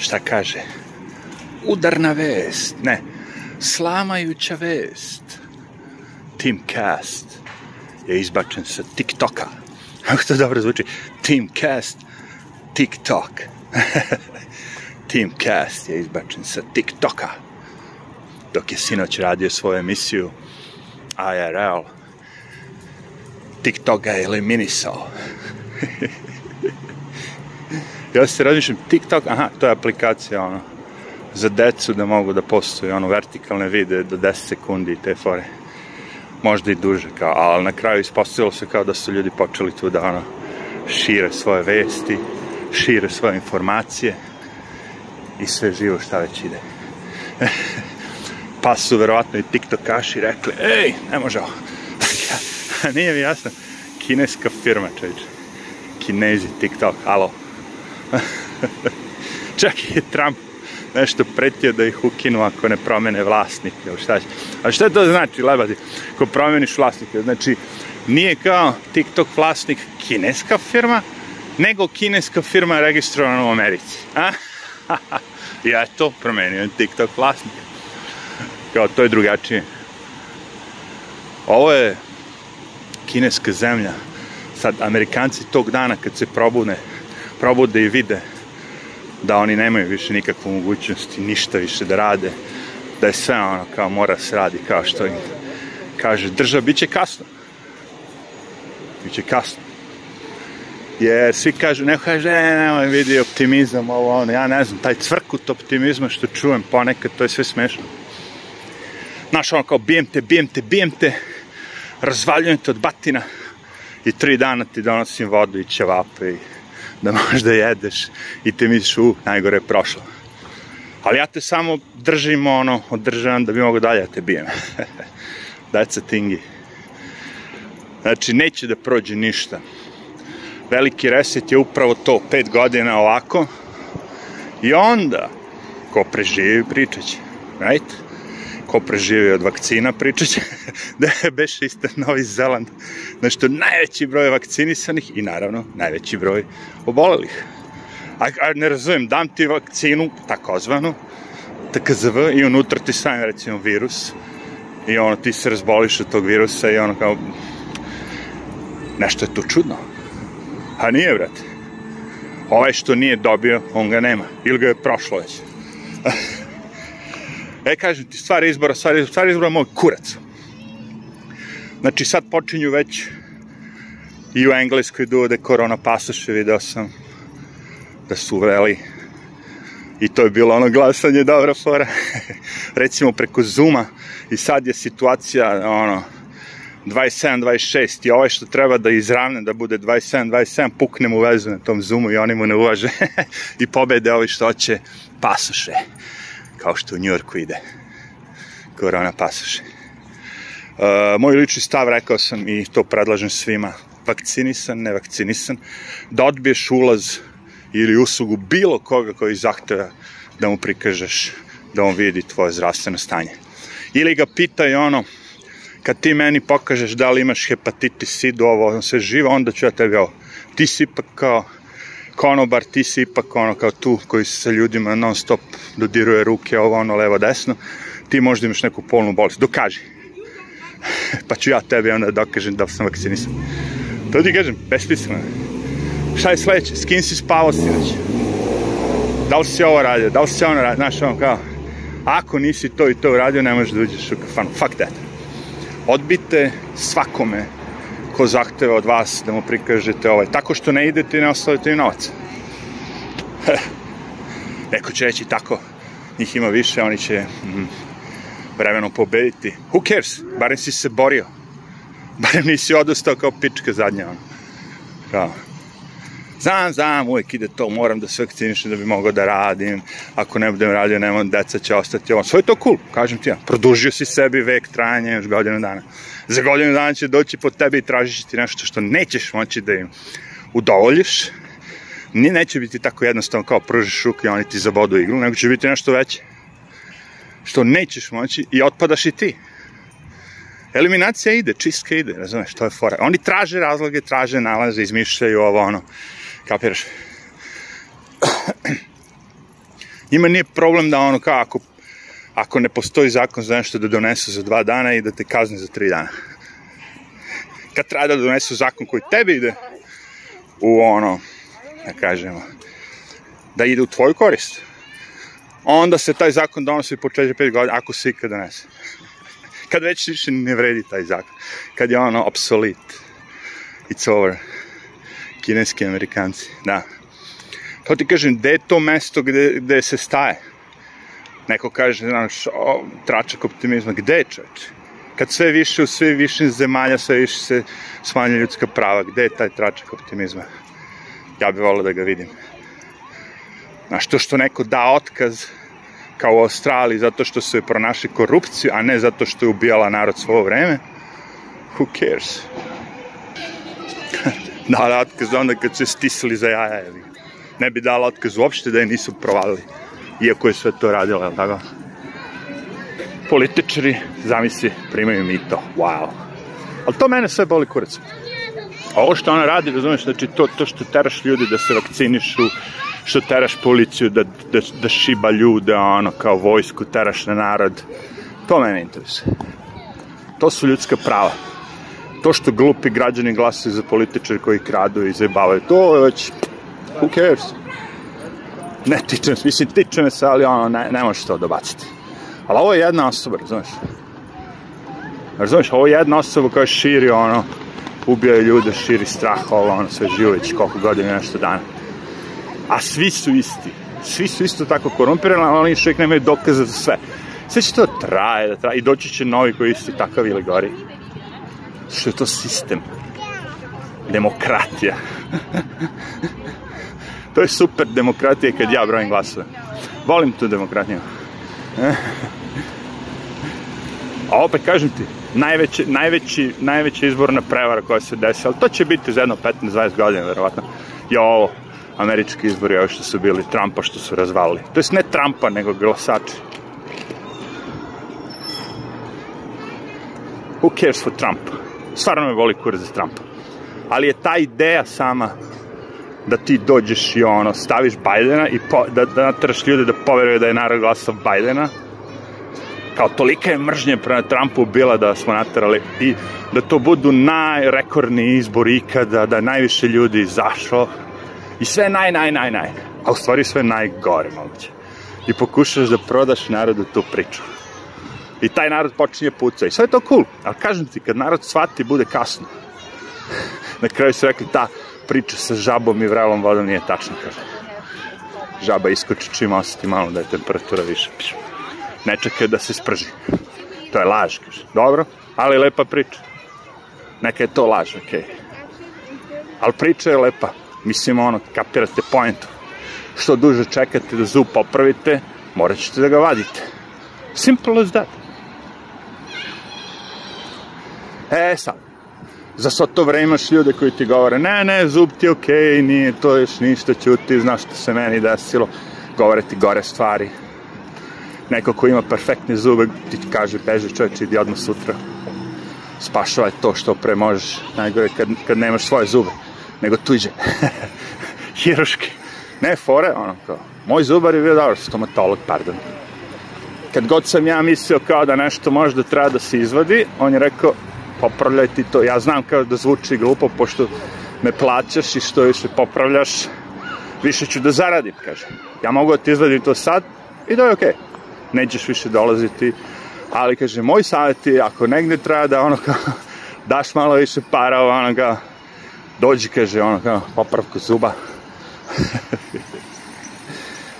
šta kaže? Udarna vest, ne, slamajuća vest. Tim Cast je izbačen sa TikToka. Kako to dobro zvuči? Tim Cast, TikTok. Tim Cast je izbačen sa TikToka. Dok je sinoć radio svoju emisiju IRL, TikTok ga je eliminisao. Ja se razmišljam, TikTok, aha, to je aplikacija, ono, za decu da mogu da postoje ono, vertikalne vide do 10 sekundi i te fore. Možda i duže, kao, ali na kraju ispostavilo se kao da su ljudi počeli tu da, ono, šire svoje vesti, šire svoje informacije i sve živo šta već ide. pa su verovatno i tiktokaši rekli, ej, ne može ovo. Nije mi jasno, kineska firma, čovječe. Kinezi, tiktok, alo. Čak i Trump nešto pretio da ih ukinu ako ne promene vlasnike ili šta će. A šta to znači, lebadi, ko promeniš vlasnike? Znači, nije kao TikTok vlasnik kineska firma, nego kineska firma je registrovana u Americi. A? ja to promenio TikTok vlasnik. Kao, to je drugačije. Ovo je kineska zemlja. Sad, Amerikanci tog dana kad se probune, probude i vide da oni nemaju više nikakvu mogućnost ništa više da rade, da je sve ono kao mora da se radi, kao što im kaže država, bit će kasno. Biće kasno. Jer svi kažu, neko kaže, e, nemoj vidi optimizam, ovo, ono, ja ne znam, taj cvrkut optimizma što čujem ponekad, to je sve smešno. Znaš, ono kao, bijem te, bijem te, bijem te, razvaljujem te od batina i tri dana ti donosim vodu i ćevape i da možda jedeš i ti misliš, u, najgore je prošlo. Ali ja te samo držim, ono, održavam da bi mogo dalje da te bijem. That's a thingy. Znači, neće da prođe ništa. Veliki reset je upravo to, pet godina ovako, i onda, ko preživi, pričat će, right? ko preživio od vakcina, pričat će da je Beš isto Novi Zeland nešto najveći broj vakcinisanih i naravno najveći broj obolelih. A, a ne razumijem, dam ti vakcinu, takozvanu, TKZV i unutra ti sam recimo virus i ono ti se razboliš od tog virusa i ono kao nešto je tu čudno. A nije, brate. Ovaj što nije dobio, on ga nema. Ili ga je prošlo već. E, kažem ti, stvar izbora, stvar izbora, stvar izbora moj kurac. Znači, sad počinju već i u Engleskoj duvode da korona pasoše, video sam da su uveli i to je bilo ono glasanje, dobra fora, recimo preko Zuma i sad je situacija, ono, 27-26 i ovaj što treba da izravne da bude 27-27 pukne mu vezu na tom zoomu i oni mu ne uvaže i pobede ovi što će pasoše kao što u Njorku ide korona pasoš. E, moj lični stav rekao sam i to predlažem svima, vakcinisan, nevakcinisan, da odbiješ ulaz ili uslugu bilo koga koji zahteva da mu prikažeš da on vidi tvoje zdravstveno stanje. Ili ga pitaj ono, kad ti meni pokažeš da li imaš hepatitis, sidu, da ovo, on sve živo, onda ću ja tebi ovo. Ti si ipak kao konobar, ti si ipak ono kao tu koji sa ljudima non stop dodiruje ruke, ovo ono levo desno, ti možda imaš neku polnu bolest, dokaži. pa ću ja tebi onda dokažem da, da sam vakcinisan. To ti kažem, besmisleno. Šta je sledeće? S kim si spavao sinoć? Da li si ovo radio? Da li si ono radio? Znaš, ono kao, ako nisi to i to uradio, ne možeš da uđeš u kafanu. Fuck that. Odbite svakome ko zahteva od vas da mu prikažete ovaj, tako što ne idete i ne ostavite im novac. Neko će reći tako, njih ima više, oni će mm, vremenom pobediti. Who cares? Barem si se borio. Barem nisi odustao kao pička zadnja. Ono. Bravo. Da. Znam, znam, uvijek ide to, moram da se vakcinišem da bi mogao da radim, ako ne budem radio, nemam, deca će ostati ovo. Sve je to cool, kažem ti ja. Produžio si sebi vek trajanja još godinu dana. Za godinu dana će doći po tebi i tražiš ti nešto što nećeš moći da im udovoljiš. Nije, neće biti tako jednostavno kao pružiš ruke i oni ti zabodu igru, nego će biti nešto veće što nećeš moći i otpadaš i ti. Eliminacija ide, čistka ide, razumeš, to je fora. Oni traže razloge, traže nalaze, izmišljaju ovo ono kapiraš? Njima nije problem da ono kao ako, ako ne postoji zakon za nešto da donesu za dva dana i da te kazne za tri dana. Kad treba da donesu zakon koji tebi ide u ono, da kažemo, da ide u tvoju korist, onda se taj zakon donosi po 4-5 godina, ako se ikada donese. Kad već više ne vredi taj zakon. Kad je ono obsolit. It's over kineski amerikanci, da. To ti kažem, gde je to mesto gde, gde se staje? Neko kaže, znaš, o, tračak optimizma, gde je čoveč? Kad sve više u sve više zemalja, sve više se smanje ljudska prava, gde je taj tračak optimizma? Ja bih volao da ga vidim. Znaš, to što neko da otkaz, kao u Australiji, zato što su je pronašli korupciju, a ne zato što je ubijala narod svo vreme, who cares? dala otkaz onda kad su stisli za jaja. Ili. Ne bi dala otkaz uopšte da je nisu provalili. Iako je sve to radila, da tako? Političari, zamisli, primaju mi to Wow. Ali to mene sve boli kurac. Ovo što ona radi, razumeš, znači to, to što teraš ljudi da se vakcinišu, što teraš policiju da, da, da šiba ljude, ono, kao vojsku, teraš na narod, to mene interesuje. To su ljudska prava to što glupi građani glasaju za političari koji kradu i zajebavaju, to je već, who cares? Ne tiče se, mislim, tiče me se, ali ono, ne, ne možeš to dobaciti. Ali ovo je jedna osoba, razumeš? Razumeš, ovo je jedna osoba koja širi, ono, ubijaju ljude, širi strah, ovo, ono, sve živo već koliko godina nešto dana. A svi su isti. Svi su isto tako korumpirani, ali oni još nemaju dokaza za sve. Sve će to traje, da traje, i doći će novi koji isti takav ili gori Što je to sistem? Demokratija. to je super demokratija kad ja brojim glasove. Volim tu demokratiju. A opet kažem ti, najveći, najveći, najveća izborna prevara koja se desi, ali to će biti za jedno 15-20 godina, verovatno, je ovo američki izbori, ovo što su bili, Trumpa što su razvalili. To jest ne Trumpa, nego glasači. Who cares for Trump? stvarno me voli kurac za Trumpa. Ali je ta ideja sama da ti dođeš i ono, staviš Bajdena i po, da, da natraš ljude da poveruju da je narod glasao Bajdena, kao tolika je mržnje prema Trumpu bila da smo natrali i da to budu najrekordni izbor ikada, da najviše ljudi izašlo i sve naj, naj, naj, naj, a u stvari sve najgore moguće. I pokušaš da prodaš narodu tu priču i taj narod počinje puca. I sve je to cool, ali kažem ti, kad narod shvati, bude kasno. Na kraju su rekli, ta priča sa žabom i vrelom vodom nije tačna, kaže. Žaba iskoči čim osjeti malo da je temperatura više. Ne čekaj da se sprži. To je laž, kaže. Dobro, ali lepa priča. Neka je to laž, okej. Okay. Ali priča je lepa. Mislim, ono, kapirate pojentu. Što duže čekate da zub popravite, morat ćete da ga vadite. Simple as that. E sad, za sad to vreme imaš ljude koji ti govore, ne, ne, zub ti je okej, okay, nije to još ništa, ćuti, znaš što se meni desilo, govore ti gore stvari. Neko ko ima perfektne zube, ti ti kaže, beži čoveč, idi odmah sutra. Spašava je to što pre možeš, najgore kad, kad nemaš svoje zube, nego tuđe. Hiroški. Ne, fore, ono kao, moj zubar je bio dobro, stomatolog, pardon kad god sam ja mislio kao da nešto možda treba da se izvadi, on je rekao, popravljajte to. Ja znam kao da zvuči glupo, pošto me plaćaš i što više popravljaš, više ću da zaradim, kaže. Ja mogu da ti izvadim to sad i to da je okej. Okay. Nećeš više dolaziti. Ali, kaže, moj savjet je, ako negde treba da ono kao, daš malo više para, ono kao, dođi, kaže, ono kao, popravku zuba.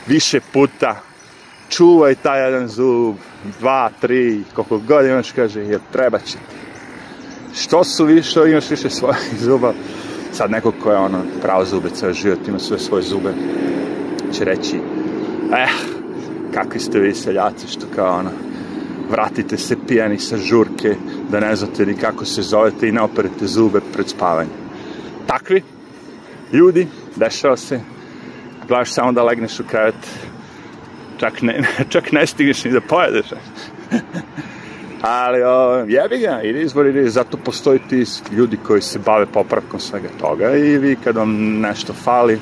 više puta, čuvaj taj jedan zub, dva, tri, koliko god imaš, kaže, jer treba će ti što su više, što imaš više svojih zuba. Sad nekog ko je ono pravo zube ceo život, ima sve svoje zube, će reći, eh, kakvi ste vi seljaci, što kao ono, vratite se pijani sa žurke, da ne znate ni kako se zovete i ne operete zube pred spavanjem. Takvi ljudi, dešava se, gledaš samo da legneš u krevet, čak ne, čak ne stigneš ni da pojedeš ali um, jebi ga, it is what it is, zato postoji ti ljudi koji se bave popravkom svega toga i vi kad vam nešto fali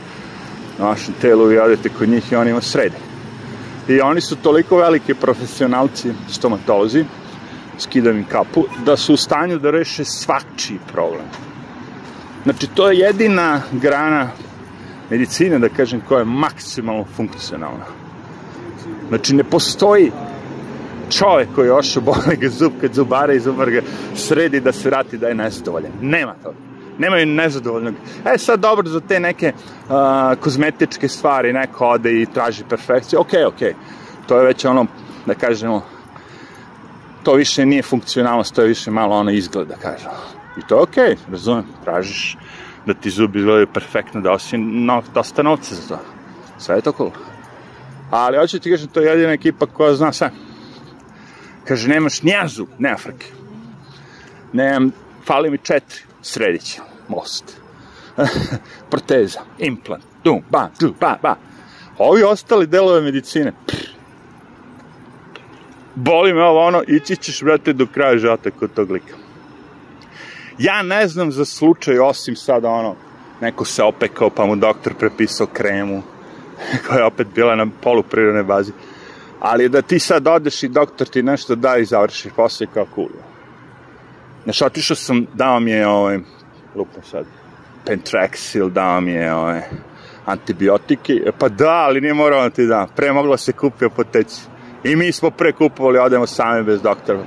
na vašem telu vi odete kod njih i oni vas srede. I oni su toliko veliki profesionalci stomatolozi, skidam im kapu, da su u stanju da reše svakčiji problem. Znači, to je jedina grana medicine, da kažem, koja je maksimalno funkcionalna. Znači, ne postoji čovek koji je boli ga zub kad zubara i zubar ga sredi da se vrati da je nezadovoljan. Nema to. Nemaju nezadovoljnog. E sad dobro za te neke uh, kozmetičke stvari, neko ode i traži perfekciju, okej. ok. To je već ono, da kažemo, to više nije funkcionalnost, to je više malo ono izgled, da kažemo. I to je okej, okay, razumem, tražiš da ti zubi izgledaju perfektno, da osim no, dosta novca za to. Sve je to cool. Ali hoću ti kažem, to je jedina ekipa koja zna sve. Kaže, nemaš njazu, nema frke. Nemam, fali mi četiri, sredit most. Proteza, implant, dum, ba, džu, ba, ba. Ovi ostali delove medicine, prr, boli me ovo ono, ići ćeš, brate, do kraja žata kod tog lika. Ja ne znam za slučaj, osim sada ono, neko se opekao, pa mu doktor prepisao kremu, koja je opet bila na poluprirodnoj bazi ali da ti sad odeš i doktor ti nešto da i završiš posle kao kulja. Znaš, otišao sam, dao mi je, ovaj, lupno sad, pentraxil, dao mi je, ovaj, antibiotike, e, pa da, ali nije morao da ti da, pre moglo da se kupi apoteci. I mi smo pre kupovali, odemo sami bez doktora.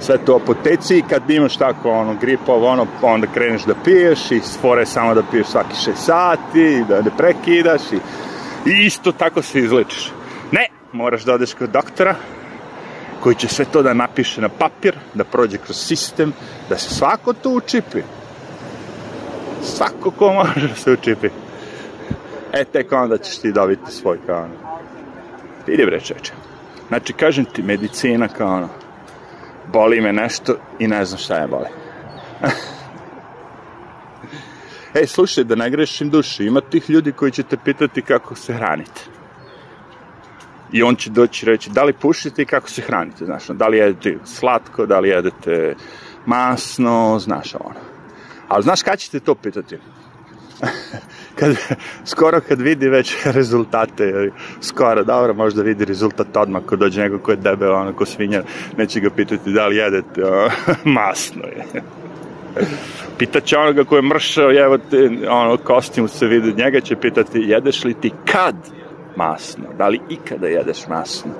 Sve to apoteci i kad imaš tako ono gripov, ono, onda kreneš da piješ i stvore samo da piješ svaki 6 sati, da ne prekidaš i, i isto tako se izlečiš moraš da odeš kod doktora, koji će sve to da napiše na papir, da prođe kroz sistem, da se svako to učipi. Svako ko može da se učipi. E, tek onda ćeš ti dobiti svoj kao ono. Ide bre čeče. Znači, kažem ti, medicina kao ono, boli me nešto i ne znam šta je boli. Ej, slušaj, da ne grešim duši, ima tih ljudi koji će te pitati kako se hranite i on će doći reći da li pušite i kako se hranite, znaš, da li jedete slatko, da li jedete masno, znaš, ono. Ali znaš kada ćete to pitati? kad, skoro kad vidi već rezultate, skoro, dobro, možda vidi rezultat odmah ko dođe neko ko je debel, ono, ko svinja, neće ga pitati da li jedete, ono, masno je. Pitaće onoga ko je mršao, evo te, ono, kosti se vidi, njega će pitati jedeš li ti kad? masno. Da li ikada jedeš masno?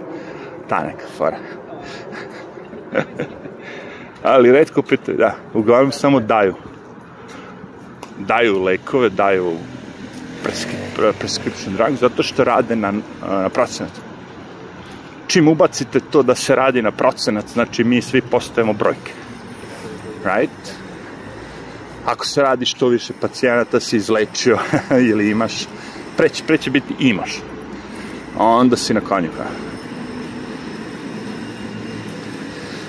Ta neka fora. Ali redko pitaju, da. Uglavnom samo daju. Daju lekove, daju preskri, prescription drug, zato što rade na, na procenat. Čim ubacite to da se radi na procenat, znači mi svi postajemo brojke. Right? Ako se radi što više pacijenata si izlečio ili imaš, preće, preće biti imaš a onda si na konjima.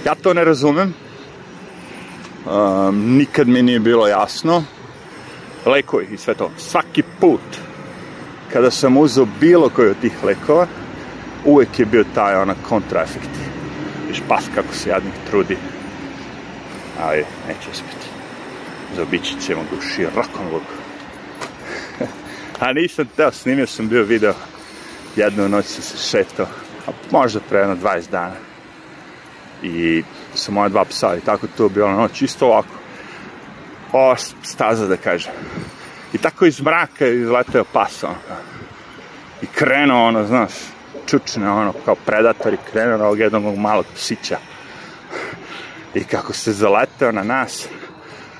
Ja to ne razumem. Um, nikad mi nije bilo jasno. Lekovi i sve to. Svaki put kada sam uzeo bilo koji od tih lekova, uvek je bio taj ona kontraefekt. Viš pas kako se jadnik trudi. Ali neće uspjeti. Zaobići ćemo ga u širokom luku. a nisam teo, snimio sam bio video jednu noć sam se šetao, a možda pre jedno 20 dana. I sa moja dva psa i tako to je bilo noć, isto ovako. O, staza da kažem. I tako iz mraka izletao pas, ono. I krenuo, ono, znaš, čučne, ono, kao predator i krenuo na ovog jednog malog psića. I kako se zaleteo na nas,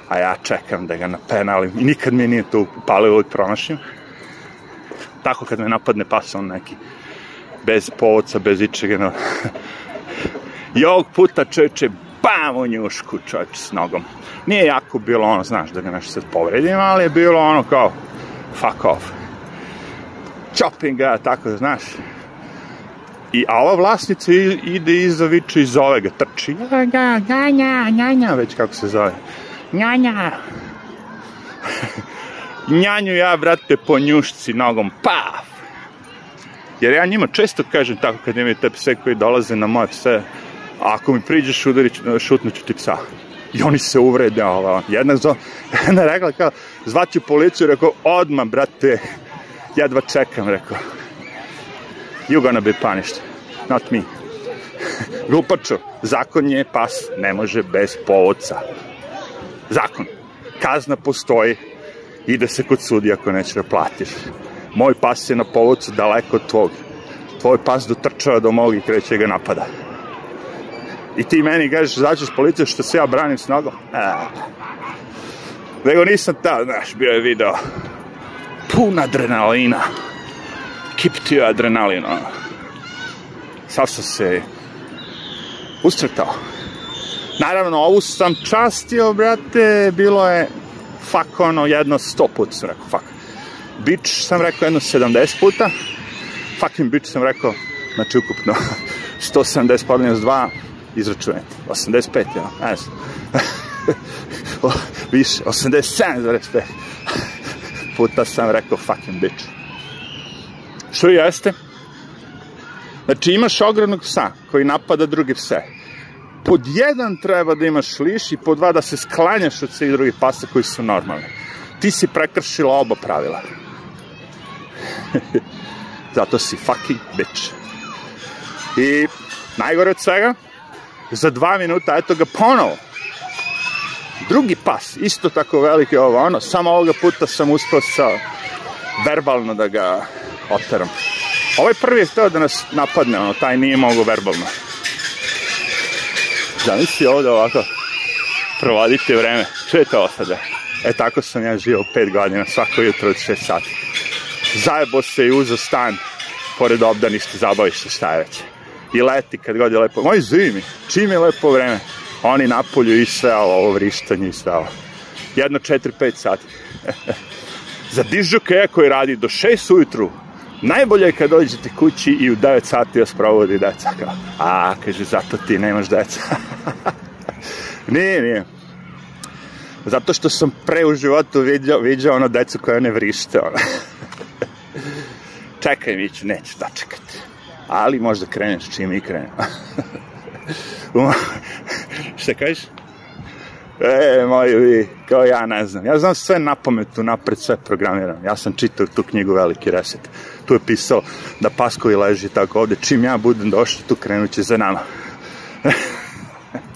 a ja čekam da ga napenalim. I nikad mi nije to upalio, uvijek promašim tako kad me napadne pas on neki. Bez povoca, bez ičega. No. I ovog puta čoveče, bam u njušku čoveče s nogom. Nije jako bilo ono, znaš, da ga nešto sad povredim, ali je bilo ono kao, fuck off. Chopping ga, tako da, znaš. I, a ova vlasnica ide iza viče i zove ga, trči. Ja, ja, ja, ja, ja, već kako se zove. Ja, ja njanju ja, brate, po njušci nogom, paf! Jer ja njima često kažem tako kad imaju te pse koji dolaze na moje pse, ako mi priđeš udarić, šutnut ću ti psa. I oni se uvrede, ova, jedna, zo, jedna rekla kao, zvaću policiju, rekao, odmah, brate, jedva čekam, rekao. You gonna be punished, not me. Glupačo, zakon je pas, ne može bez povodca. Zakon. Kazna postoji, ide da se kod sudija ako neće da platiš. Moj pas je na polovcu daleko od tvog. Tvoj pas dotrčava do mog i kreće ga napada. I ti meni kažeš, zađeš policiju što se ja branim s nogom. A. E, nego nisam ta, znaš, bio je video pun adrenalina. Kiptio adrenalin, adrenalina. Sad sam se usretao. Naravno, ovu sam častio, brate, bilo je fuck ono jedno 100 puta sam rekao fuck. Bitch sam rekao jedno 70 puta. Fucking bitch sam rekao, znači ukupno 170 podeljeno s 2, izračunajte. 85, ja, ne znam. Više, 87,5 puta sam rekao fucking bitch. Što jeste? Znači imaš ogromnog psa koji napada druge pse pod jedan treba da imaš liš i pod dva da se sklanjaš od svih drugih pasa koji su normalni. Ti si prekršila oba pravila. Zato si fucking bitch. I najgore od svega, za dva minuta, eto ga ponovo. Drugi pas, isto tako veliki ovo, ono, samo ovoga puta sam uspao sa verbalno da ga oteram. Ovaj prvi je hteo da nas napadne, ono, taj nije mogo verbalno. Zamisli ovdje ovako, provoditi vreme. Što je to sada? E tako sam ja živio pet godina, svako jutro od 6 sati. Zajebo se i uzo stan pored obdaništa, zabavište šta je već. I leti kad god je lepo, moj zimi, čim je lepo vreme, oni napolju i sve ovo vrištanje i sve ovo. Jedno 4-5 sati. Za dižuke koji radi do 6 ujutru, najbolje je kad dođete kući i u 9 sati vas provodi deca. Kao, a, kaže, zato ti nemaš deca. nije, nije. Zato što sam pre u životu vidio, vidio ono decu koja ne vrište, ono. Čekaj, Miću, neću dočekati. Ali možda kreneš čim i krenem. Šta kažeš? E, moji vi, kao ja ne znam. Ja znam sve na pametu, napred sve programiram. Ja sam čitao tu knjigu Veliki reset tu je pisao da paskovi leži tako ovde, čim ja budem došao tu krenut će za nama.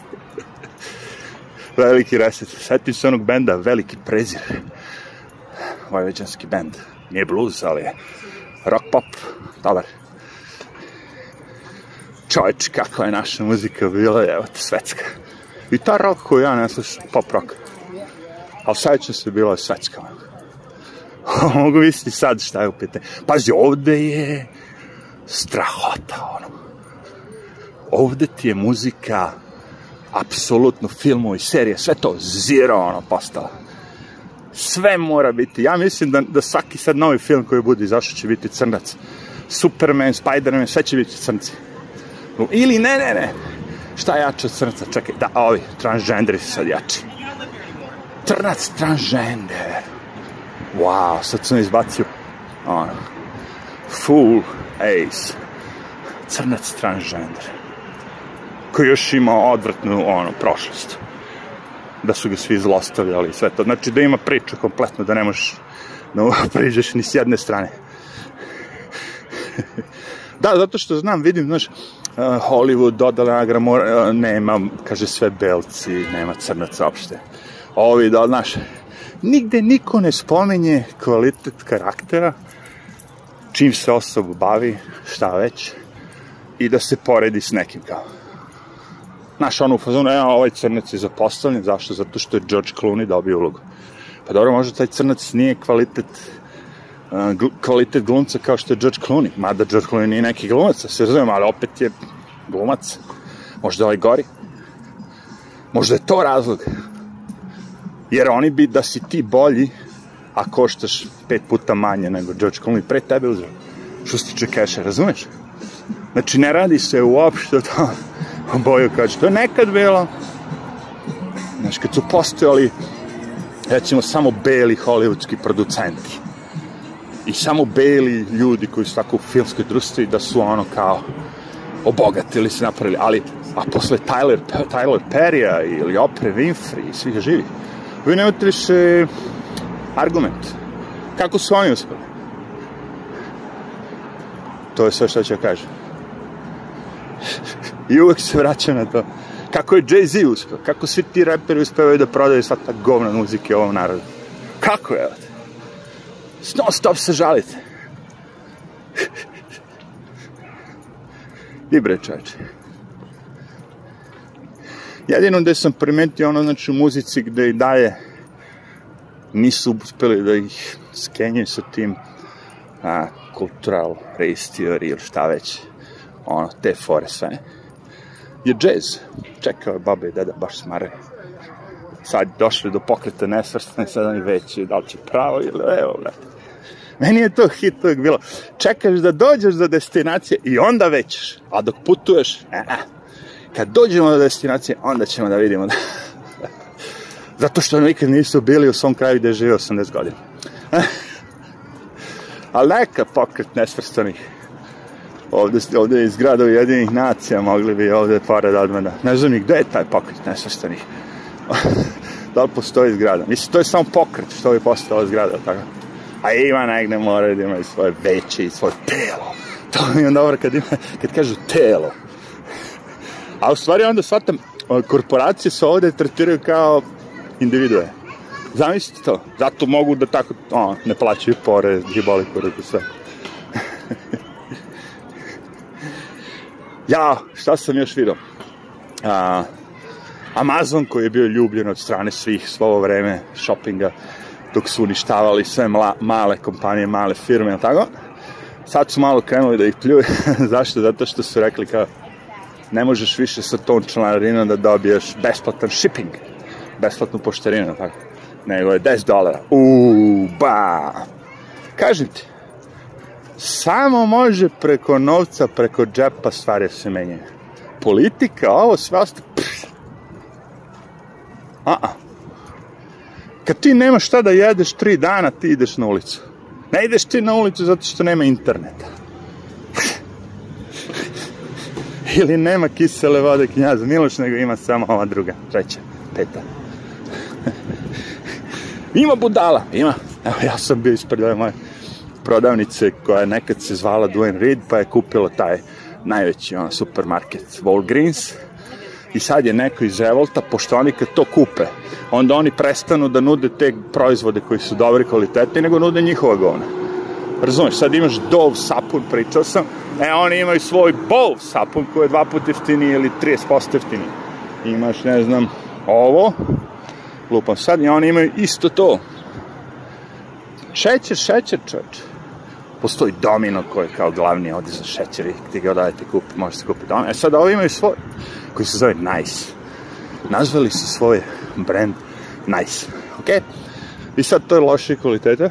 Veliki reset, setim se onog benda, veliki prezir. Vojveđanski bend, nije blues, ali je rock pop, dobar. Čoveč, kakva je naša muzika bila, evo te svetska. I ta rock koju ja ne slušam, pop rock. Ali sećam se, bila je svetska. Mogu misliti sad šta je opet. Pazi, ovde je strahota, ono. Ovde ti je muzika, apsolutno filmovi, serije, sve to zero, ono, postala. Sve mora biti. Ja mislim da, da svaki sad novi film koji bude izašao će biti crnac. Superman, Spiderman, sve će biti crnci. Ili ne, ne, ne. Šta jače od crnca? Čekaj, da, ovi, transgenderi su sad jači. Crnac, transgender wow, sad sam izbacio on, full ace, crnac transgender, koji još ima odvrtnu ono, prošlost da su ga svi zlostavljali i sve to. Znači da ima priču kompletno, da ne možeš da priđeš ni s jedne strane. da, zato što znam, vidim, znaš, eh, Hollywood dodala nagram, eh, nema, kaže sve belci, nema crnaca opšte. Ovi, da, znaš, nigde niko ne spomenje kvalitet karaktera, čim se osobu bavi, šta već, i da se poredi s nekim kao. Znaš, ono u fazonu, evo, ovaj crnac je zapostavljen, zašto? Zato što je George Clooney dobio ulogu. Pa dobro, možda taj crnac nije kvalitet gl kvalitet glumca kao što je George Clooney, mada George Clooney nije neki glumac, da se razumijem, ali opet je glumac, možda ovaj gori, možda je to razlog, jer oni bi da si ti bolji, a koštaš pet puta manje nego George Clooney pre tebe uzeo. Što se tiče keša, razumeš? Znači, ne radi se uopšte o tom boju kao što je nekad bilo. Znači, kad su postojali, recimo, samo beli hollywoodski producenti i samo beli ljudi koji su tako u filmskoj društvi da su ono kao obogatili se napravili, ali a posle Tyler, Tyler Perry-a ili Oprah Winfrey i svih živih vi nemate više argument. Kako su oni uspeli? To je sve što ću kažem. I uvek se vraćam na to. Kako je Jay-Z uspeo? Kako svi ti reperi uspevaju da prodaju sva ta govna muzike ovom narodu? Kako je? Non stop se žalite. Di bre čoveče. Jedino gde sam primetio ono, znači, u muzici gde i dalje nisu uspeli da ih skenjaju sa tim a, cultural race theory ili šta već, ono, te fore sve, je džez. Čekao je baba i deda, baš smare. Sad došli do pokreta nesvrstane, sad oni već, da li će pravo ili evo, brate. Meni je to hit uvijek bilo. Čekaš da dođeš do destinacije i onda većeš. A dok putuješ, eh, Kad dođemo do destinacije, onda ćemo da vidimo da... Zato što nikad nisu bili u svom kraju gde je živio 80 godina. Ali neka pokret nesvrstanih. Ovde, ovde je iz grada Ujedinih nacija mogli bi ovde pare da odmena. Ne znam ni gde je taj pokret nesvrstanih. da li postoji zgrada? Mislim, to je samo pokret što bi postala zgrada, tako? A ima negde mora da ima i svoje veće i svoje telo. To mi je dobro kad, ima, kad kažu telo. A u stvari onda shvatam, korporacije se ovde tretiraju kao individue. Zamislite to. Zato mogu da tako, o, ne plaćaju pore, džiboli kurek sve. ja, šta sam još vidio? A, Amazon koji je bio ljubljen od strane svih svo ovo vreme shoppinga dok su uništavali sve mla, male kompanije, male firme, tako? Sad su malo krenuli da ih pljuju. Zašto? Zato što su rekli kao ne možeš više sa tom članarinom da dobiješ besplatan shipping, besplatnu pošterinu, tako. Nego je 10 dolara. Uuu, ba! Kažem ti, samo može preko novca, preko džepa stvari da se menjaju. Politika, ovo sve ostalo, a, a Kad ti nemaš šta da jedeš tri dana, ti ideš na ulicu. Ne ideš ti na ulicu zato što nema interneta. ili nema kisele vode knjaz Miloš, nego ima samo ova druga, treća, peta. ima budala, ima. Evo, ja sam bio ispred ove moje prodavnice koja je nekad se zvala Duane Reed, pa je kupila taj najveći ono, supermarket Walgreens i sad je neko iz Revolta, pošto oni kad to kupe, onda oni prestanu da nude te proizvode koji su dobri kvalitete, nego nude njihova govna. Razumeš, sad imaš Dove sapun, pričao sam, E, oni imaju svoj bol sapun koji je dva puta jeftiniji ili 30% jeftiniji. Imaš, ne znam, ovo, lupam sad, i oni imaju isto to. Šećer, šećer, čoveč. Postoji domino koji je kao glavni ovdje za šećer i ti ga odajete kupi, možeš se kupiti domino. E sad, ovi imaju svoj, koji se zove Nice. Nazvali su svoj brand Nice, okej? Okay? I sad, to je loše kvalitete,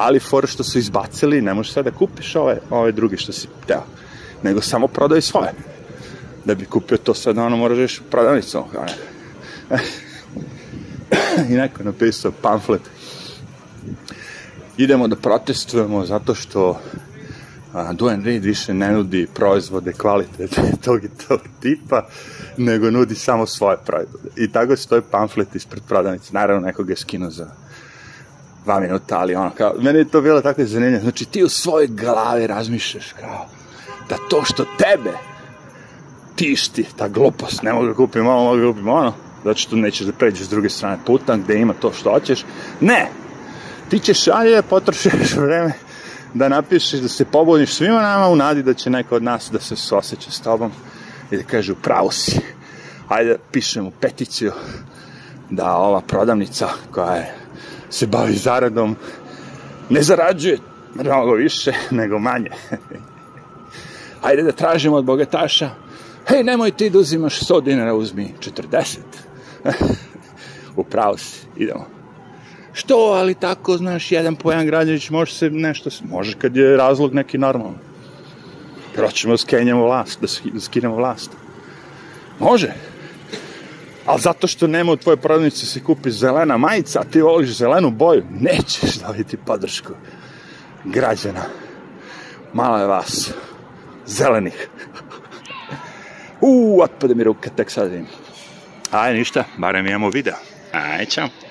ali for što su izbacili, ne možeš sad da kupiš ove, ove druge što si teo, nego samo prodaj svoje. Da bi kupio to sad, ono, moraš još da prodavnicom. I neko napisao pamflet. Idemo da protestujemo zato što a, Duan Reed više ne nudi proizvode kvalitete tog i tog tipa, nego nudi samo svoje proizvode. I tako stoje pamflet ispred prodavnice. Naravno, nekog je skinuo za dva minuta, ali ono, kao, meni je to bilo tako izvenjenje. Znači, ti u svojoj glavi razmišljaš, kao, da to što tebe tišti, ta glupost, ne mogu da kupim ovo, mogu da kupim ono, zato što nećeš da pređeš s druge strane puta gde ima to što hoćeš. Ne! Ti ćeš šalje, da potrošiš vreme da napišeš, da se pobuniš svima nama u nadi da će neko od nas da se osjeća s tobom i da kaže u pravu si. Ajde, pišemo peticiju da ova prodavnica koja je se bavi zaradom, ne zarađuje mnogo više, nego manje. Hajde da tražimo od bogataša, hej, nemoj ti da uzimaš 100 dinara, uzmi 40. Upravo si, idemo. Što, ali tako, znaš, jedan po jedan građanić može se nešto, može kad je razlog neki normalan. Jer da skenjemo vlast, da skinemo vlast. Može, ali zato što nema u tvojoj prodavnici da se kupi zelena majica, a ti voliš zelenu boju, nećeš dobiti podršku građana. Malo je vas. Zelenih. Uuu, otpade mi ruka, tek sad vidim. Aj, ništa, barem imamo video. Aj, čao.